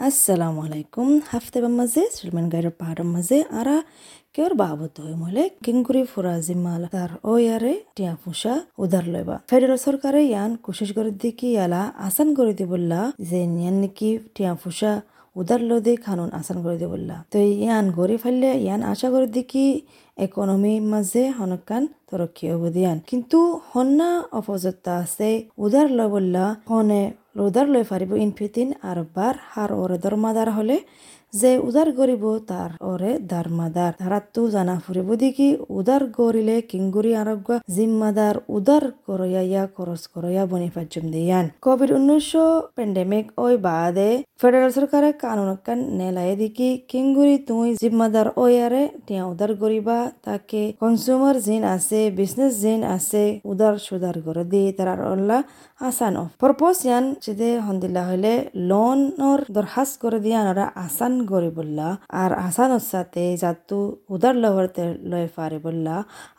Assalamu alaikum. Hafte ba maze Sulman Gaira param maze. Ara কেউর বাবত হই মলে কিংগুরি ফুরা জিম্মাল তার ও ইয়ারে টিয়া ফুসা উদার লইবা ফেডারেল সরকারে ইয়ান কোশিশ করে দিকি ইয়ালা আসান করে দিবল্লা যে ইয়ান নাকি টিয়া ফুসা উদার লদে খানুন আসান করে দিবল্লা তো ইয়ান গড়ি ফেললে ইয়ান আশা করে দিকি ইকোনমি মাঝে হনকান তরক্কি হব দিয়ান কিন্তু হন্না অপযত্তা আছে উদার লবল্লা হনে উদার লয় পারিব ইনফিতিন আর বার হার ওরে দরমাদার হলে যে উদার গরিব তার ওরে দারমাদার তারাতো জানা ফুরিব দেখি উদার গরিলে কিংগুরি আরোগ্য জিম্মাদার উদার করয়া ইয়া খরচ করয়া বনি পাচ্ছম দিয়ান। কোভিড উনিশশো পেন্ডেমিক ওই বাদে ফেডারেল সরকারে কানুন কান নেলায় দেখি কিংগুরি তুই জিম্মাদার ওয়ারে টিয়া উদার গরিবা তাকে কনজিউমার জিন আছে বিজনেস জিন আছে উদার সুদার করে দি তার অল্লা আসান অফ। পরপস ইয়ান, যেদে হন্দিল্লা হইলে লোনর দরখাস্ত করে দিয়ান ওরা আসান গরি বললা আর আসান সাথে যাতু উদার লহরতে লয় ফারে বললা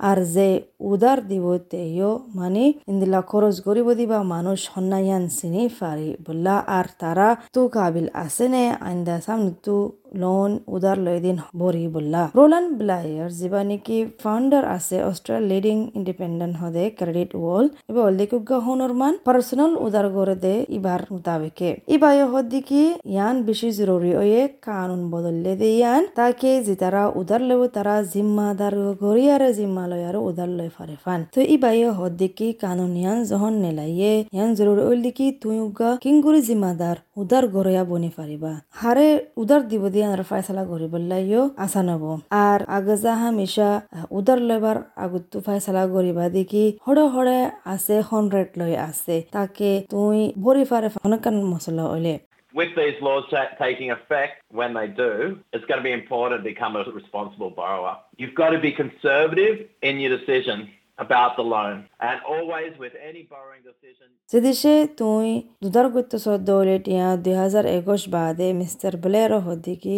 আর যে উদার দিব তেও মানে ইন্দিলা খরচ গরিব দিবা মানুষ হন্নায়ান চিনি ফারি বললা আর তারা তু কাবিল আছে নে, আইন্দা সামনে তু লোন উদার লয় দিন বরি বললা রোলান ব্লায়ার যিবা নেকি ফাউন্ডার আছে অস্ট্রেলিয়া লিডিং ইন্ডিপেন্ডেন্ট হদে ক্রেডিট ওয়াল এবার অল্লিকুগা হনর মান, পার্সোনাল উদার করে দে ইবার মুতাবেকে। ইবায় হদ্দিকি ইয়ান বেশি জরুরি ওয়ে কানুন বদললে দে ইয়ান তাকে জিতারা উদার লেব তারা জিম্মাদার গরিয়ারে জিম্মা লয় আর উদার লয় ফারে ফান তো ইবায় হদ্দিকি কানুন ইয়ান যখন নেলাইয়ে ইয়ান জরুরি ওইল দিকি তুই উগা কিংগুরি জিম্মাদার উদার গরয়া বনি ফারিবা হারে উদার দিব দিয়ে আর ফায়সালা করি বললাইও আসা নব আর আগজা হামেশা উদার লইবার আগতো ফায়সালা করিবা দেখি হড়ে হড়ে আছে হন্ড্রেড লই আছে তাকে তুই ভরি ফারে অনেকান মশলা ওইলে with these laws taking effect when they do, it's going to be important to become a responsible borrower. You've got to be conservative in your decision about the loan. And always with any borrowing decision. সেদেশে তুই দুদার গত্য সদ্দৌলে টিয়া দুই হাজার একুশ বাদে mister Blair হদ্দিকি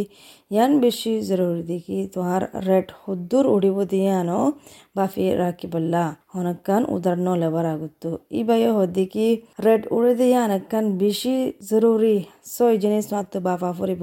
ইয়ান বেশি জরুরি দিকি তোমার রেট হুদ্দুর উড়িব দিয়ানো বাফি রাখিবল্লা হনকান উদার ন লেবার আগতো ই বাইয় হদ্দিকি রেট উড়ে দিয়া অনেকান বেশি জরুরি, ছয় জিনিস মাত্র বাফা ফুরিব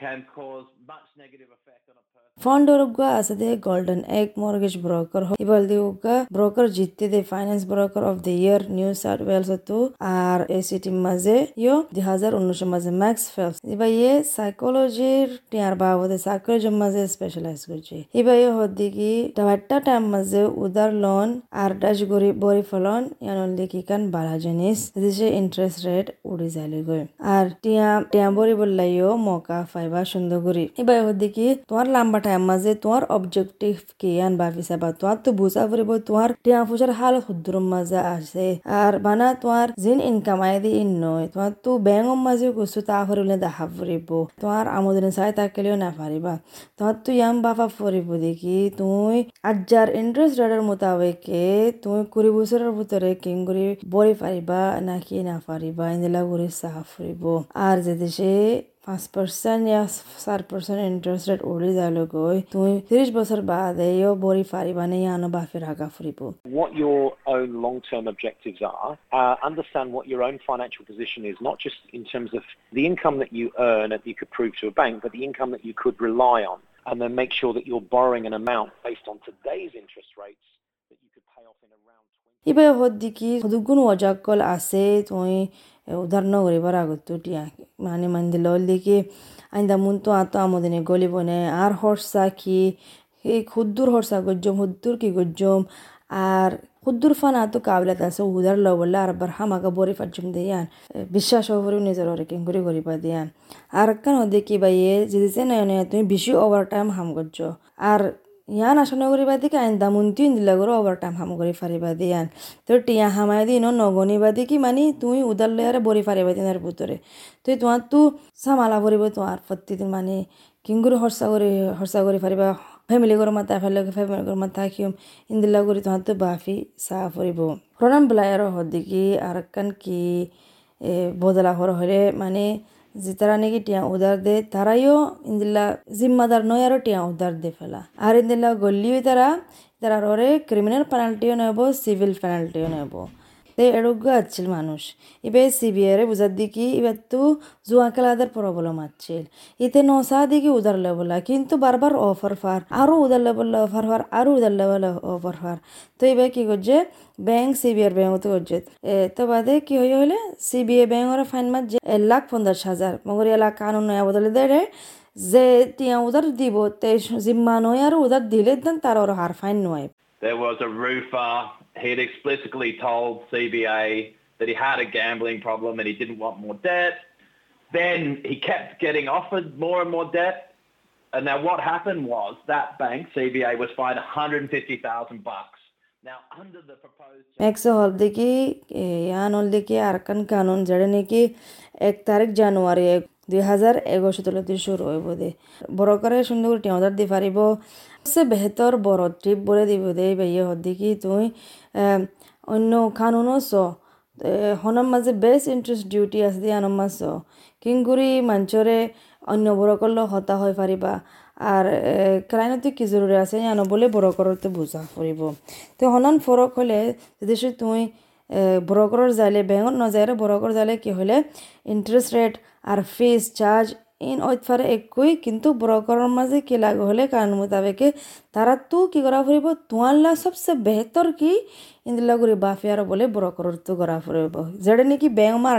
can cause much negative effects. ಫಾಂಡೋರ್ಗ ಅಸದೆ golden egg mortgage broker ಇಬಲ್ದಿ ಉಗ್ಗ broker ಜಿತ್ತಿದೆ finance broker of the year New South Wales তো আর এ সিটি মাঝে ইয়ো দুই হাজার উনিশ মাঝে ম্যাক্স ফেলস এবার ইয়ে সাইকোলজির টিয়ার বাবদে সাইকোলজির মাঝে স্পেশালাইজ করছে এবার ইয়ে হদ্দি কি একটা টাইম মাঝে উদার লোন আর ডাচ গরি বরি ফলন ইয়ান দেখি কান বালা জিনিস দেশে ইন্টারেস্ট রেট উড়ি যাইলে গই আর টিয়া টিয়া বরি বললাইও মকা ফাইবা সুন্দর করি এবার হদ্দি কি তোমার লাম্বা তোমার অবজেক্টিভ কি? আন বাফি চাবা, তোমার তো বুঝা ফুরিব তোমার টিয়া ফুসার হাল সুদূর মাঝে আছে। আর বানা তোমার জিন ইনকাম আই দি ইন নয় তোমার তো ব্যাংক মাঝে কিছু, তা ফুরিলে দেখা ফুরিব তোমার আমদানি চাই তাকেলেও না পারিবা তো ইয়াম বাফা ফুরিব দেখি, তুমি আজার ইন্টারেস্ট রেটের মোতাবেকে তুমি কুড়ি বছরের ভিতরে কিং করে বড়ি পারিবা নাকি না পারিবা ইন্দিলা করে চাহ ফুরিব আর যে দেশে পাঁচ পার্সেন্ট ইয়া চার পার্সেন্ট ইন্টারেস্ট রেট উড়ি যাইলে গৈ তুমি ত্রিশ বছর বাদে ইয়ো বড়ি পারিবানে ইয়ানো বাফি রাখা ফুরিব What your own long-term objectives are, uh, understand what your own financial position is, not just in terms of the income that you earn that you could prove to a bank, but the income that you could rely on, and then make sure that you're borrowing an amount based on today's interest rates that you could pay off in around 20 ইবে হদ্দিকি দুগুণ ওজাকল আছে তুমি টিয়া মানে মান দিল দিকে আইন্দা moon তো আতো আমদিনে গলিবনে আর হর্সা কি এই ক্ষুদ্দুর হর্সা গজ্জম হুদ্দুর কি গজ্জম আর হুদ্দুর ফান আতো কাবলাত আছে উদার লবল্লা আর বার হামাকা বরি ফাজম দিয়ান বিশ্বাস হরি নিজের অরে কিং করে করিবা দিয়ান আর কান দেখি বাইয়ে যদি নয় নয় তুমি বেশি ওভার টাইম হাম গজ্জ আর ইয়ান আশা নগরিবা দিকে আইন দামুন তিন দিলা করে ওভার টাইম হাম করি ফারিবা দিয়ান তো টিয়া হামাই দি ন নগনিবা দি কি মানে তুই উদার লয়ারে বরি ফারিবা দিনার ভিতরে তুই তোমার তু সামালা ভরিব তোমার প্রতিদিন মানে কিংগুরি হর্ষা করে হর্ষা করে ফারিবা ফ্যামিলি করে মাতা ফেলে ফ্যামিলি করে মাতা কিয়ম ইন্দিলা করে তোমার তো বাফি চা ফুরিব প্রণাম বেলায় হদিকি আর কান কি বদলা হর হলে মানে যে তারা নাকি টিয়া উদার দে, তারাইও ইন্দিল্লা জিম্মাদার নয় আরও টিয়া উদার দে ফেলা। আর ইন্দিল্লা গল্লিও তারা তারা ওরে ক্রিমিনাল পেনাল্টিও নেব সিভিল পেনাল্টিও নেব। এবার সিবিআইরে বুঝার দিকে, এবার তো জুয়া খেলাদের প্রবলেম আছিল। ইতে নসা দিকে উদার লেবলা কিন্তু বারবার অফার ফার আরও উদার লেবল অফার ফার আরও উদার লেবল অফার ফার। তো এবার কি করছে? ব্যাংক সিবিআই ব্যাংক তো করছে। তো বাদে কি হয়ে হলে সিবিআই ব্যাংকের ফাইন মার যে এক লাখ পঞ্চাশ হাজার। মগর এলাক কানুন নয়া বদলে দেয় যে তিয়া উদার দিব, তে জিম্মা নয় আর উদার দিলে দেন তার ওর হার ফাইন নয়। There was a roofer. He had explicitly told CBA that he had a gambling problem and he didn't want more debt. Then he kept getting offered more and more debt. And now what happened was that bank, CBA, was fined 150,000 bucks. Now, under the proposed... একশো হল দেখি ইয়ান হল দেখি আরকান কানুন যেটা নাকি এক তারিখ জানুয়ারি এক দুই হাজার এগারোশো তলতে শুরু হইব দে বড় করে সুন্দর করে টিয়াদার দি পারিব সে বেহতর বড় ট্রিপ বলে দিব দে বাইয়ে হদ দেখি তুই অন্য কানুনও চ। হনম মাঝে বেস্ট ইন্টারেস্ট ডিউটি আছে দিয়ে আনম মাছ কিংগুৰি মঞ্চৰে অন্য বড় করলেও হতা হৈ পাৰিবা। আর ক্রাইনতে কি জরুরি আছে জানো বলে বড় করতে বুঝা ফুরিব তো হনন ফরক হলে যদি তুই বড় করার যাইলে ব্যাংকত নযায় বড় করার যাইলে কি হলে ইন্টারেস্ট রেট আর ফিস চার্জ ইন ওইফারে একই, কিন্তু ব্রোকরের মাঝে কি লাগ হলে কারণ মোতাবেকে তারা তো কি করা ফুরিব তোমার সবসে বেহতর কি?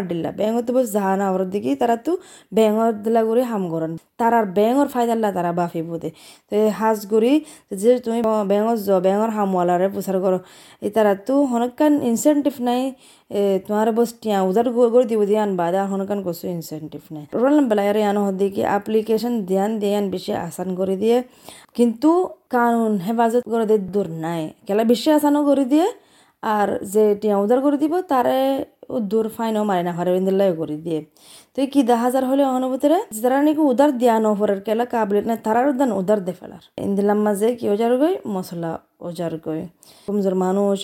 দিলা ব্যাংক তো বস জাহানা ওর দিকে তারা তো ব্যাংকর দিলা করে হাম করেন তারার ব্যাংকর ফায়দাল্লা তারা বাফি বোধে তো হাজ করি যে তুমি ব্যাংকর য ব্যাংকর হামওয়ালারে প্রচার করো এই তারা তো হনকান ইনসেন্টিভ নাই তোমার বস টিয়া উদার করে দিব কসু ইনসেন্টিভ নাই বেশি আসান করে দিয়ে কিন্তু কানুন হেফাজত দিয়ে দূর নাই বেশি আসানও করে দিয়ে আর যে টিয়া উদার করে দিব, তারে দূর ফাইনও মারে না, হারে ইন্দিল্লাই করে দিয়ে। তো কি দা হাজার হলে অনুভূতিরে যারা নাকি উদার দিয়া নহরের কেলা কাবলিত না তারার দান উদার দে ফেলার। ইন্দিলাম মাঝে কি ওজার গই? মশলা ওজার গই। কমজোর মানুষ,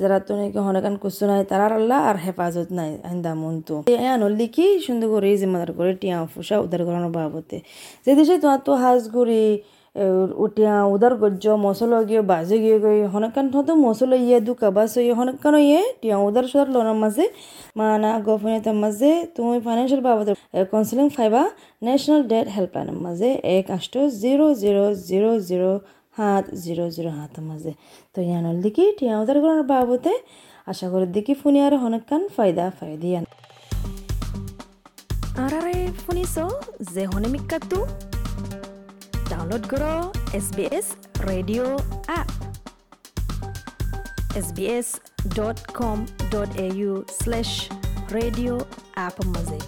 যারা তো নাকি হনকান কুসু নাই, তারার আল্লাহ আর হেফাজত নাই, আইন্দা মন্তু আনল লিখি সুন্দর করে জিম্মাদার করে টিয়া ফুসা উদার করানোর বাবতে। যে দেশে তো হাঁসগুড়ি উঠিয়া উদার গিয়ে, বাজে গিয়ে গই হনকান হতো মশলা ইয়ে দু কাবাস ইয়ে হনকান ইয়ে টিয়া উদার সদার লোনের মাঝে মানা গভর্নমেন্টের মাঝে তুমি ফাইন্যান্সিয়াল বাবদ কাউন্সিলিং ফাইবা ন্যাশনাল ডেট হেল্পলাইনের মাঝে এক আষ্ট জিরো জিরো জিরো জিরো সাত জিরো জিরো সাতের মাঝে তো ইয়ানোর দিকে টিয়া উদার করার বাবতে আশা করি দিকে ফোনে আর হনকান ফায়দা ফায়দিয়ান আরারে শুনিছ যে হনে হনেমিকাটো download Karo S B S radio app S B S dot com dot A U slash radio app ಮಜೆ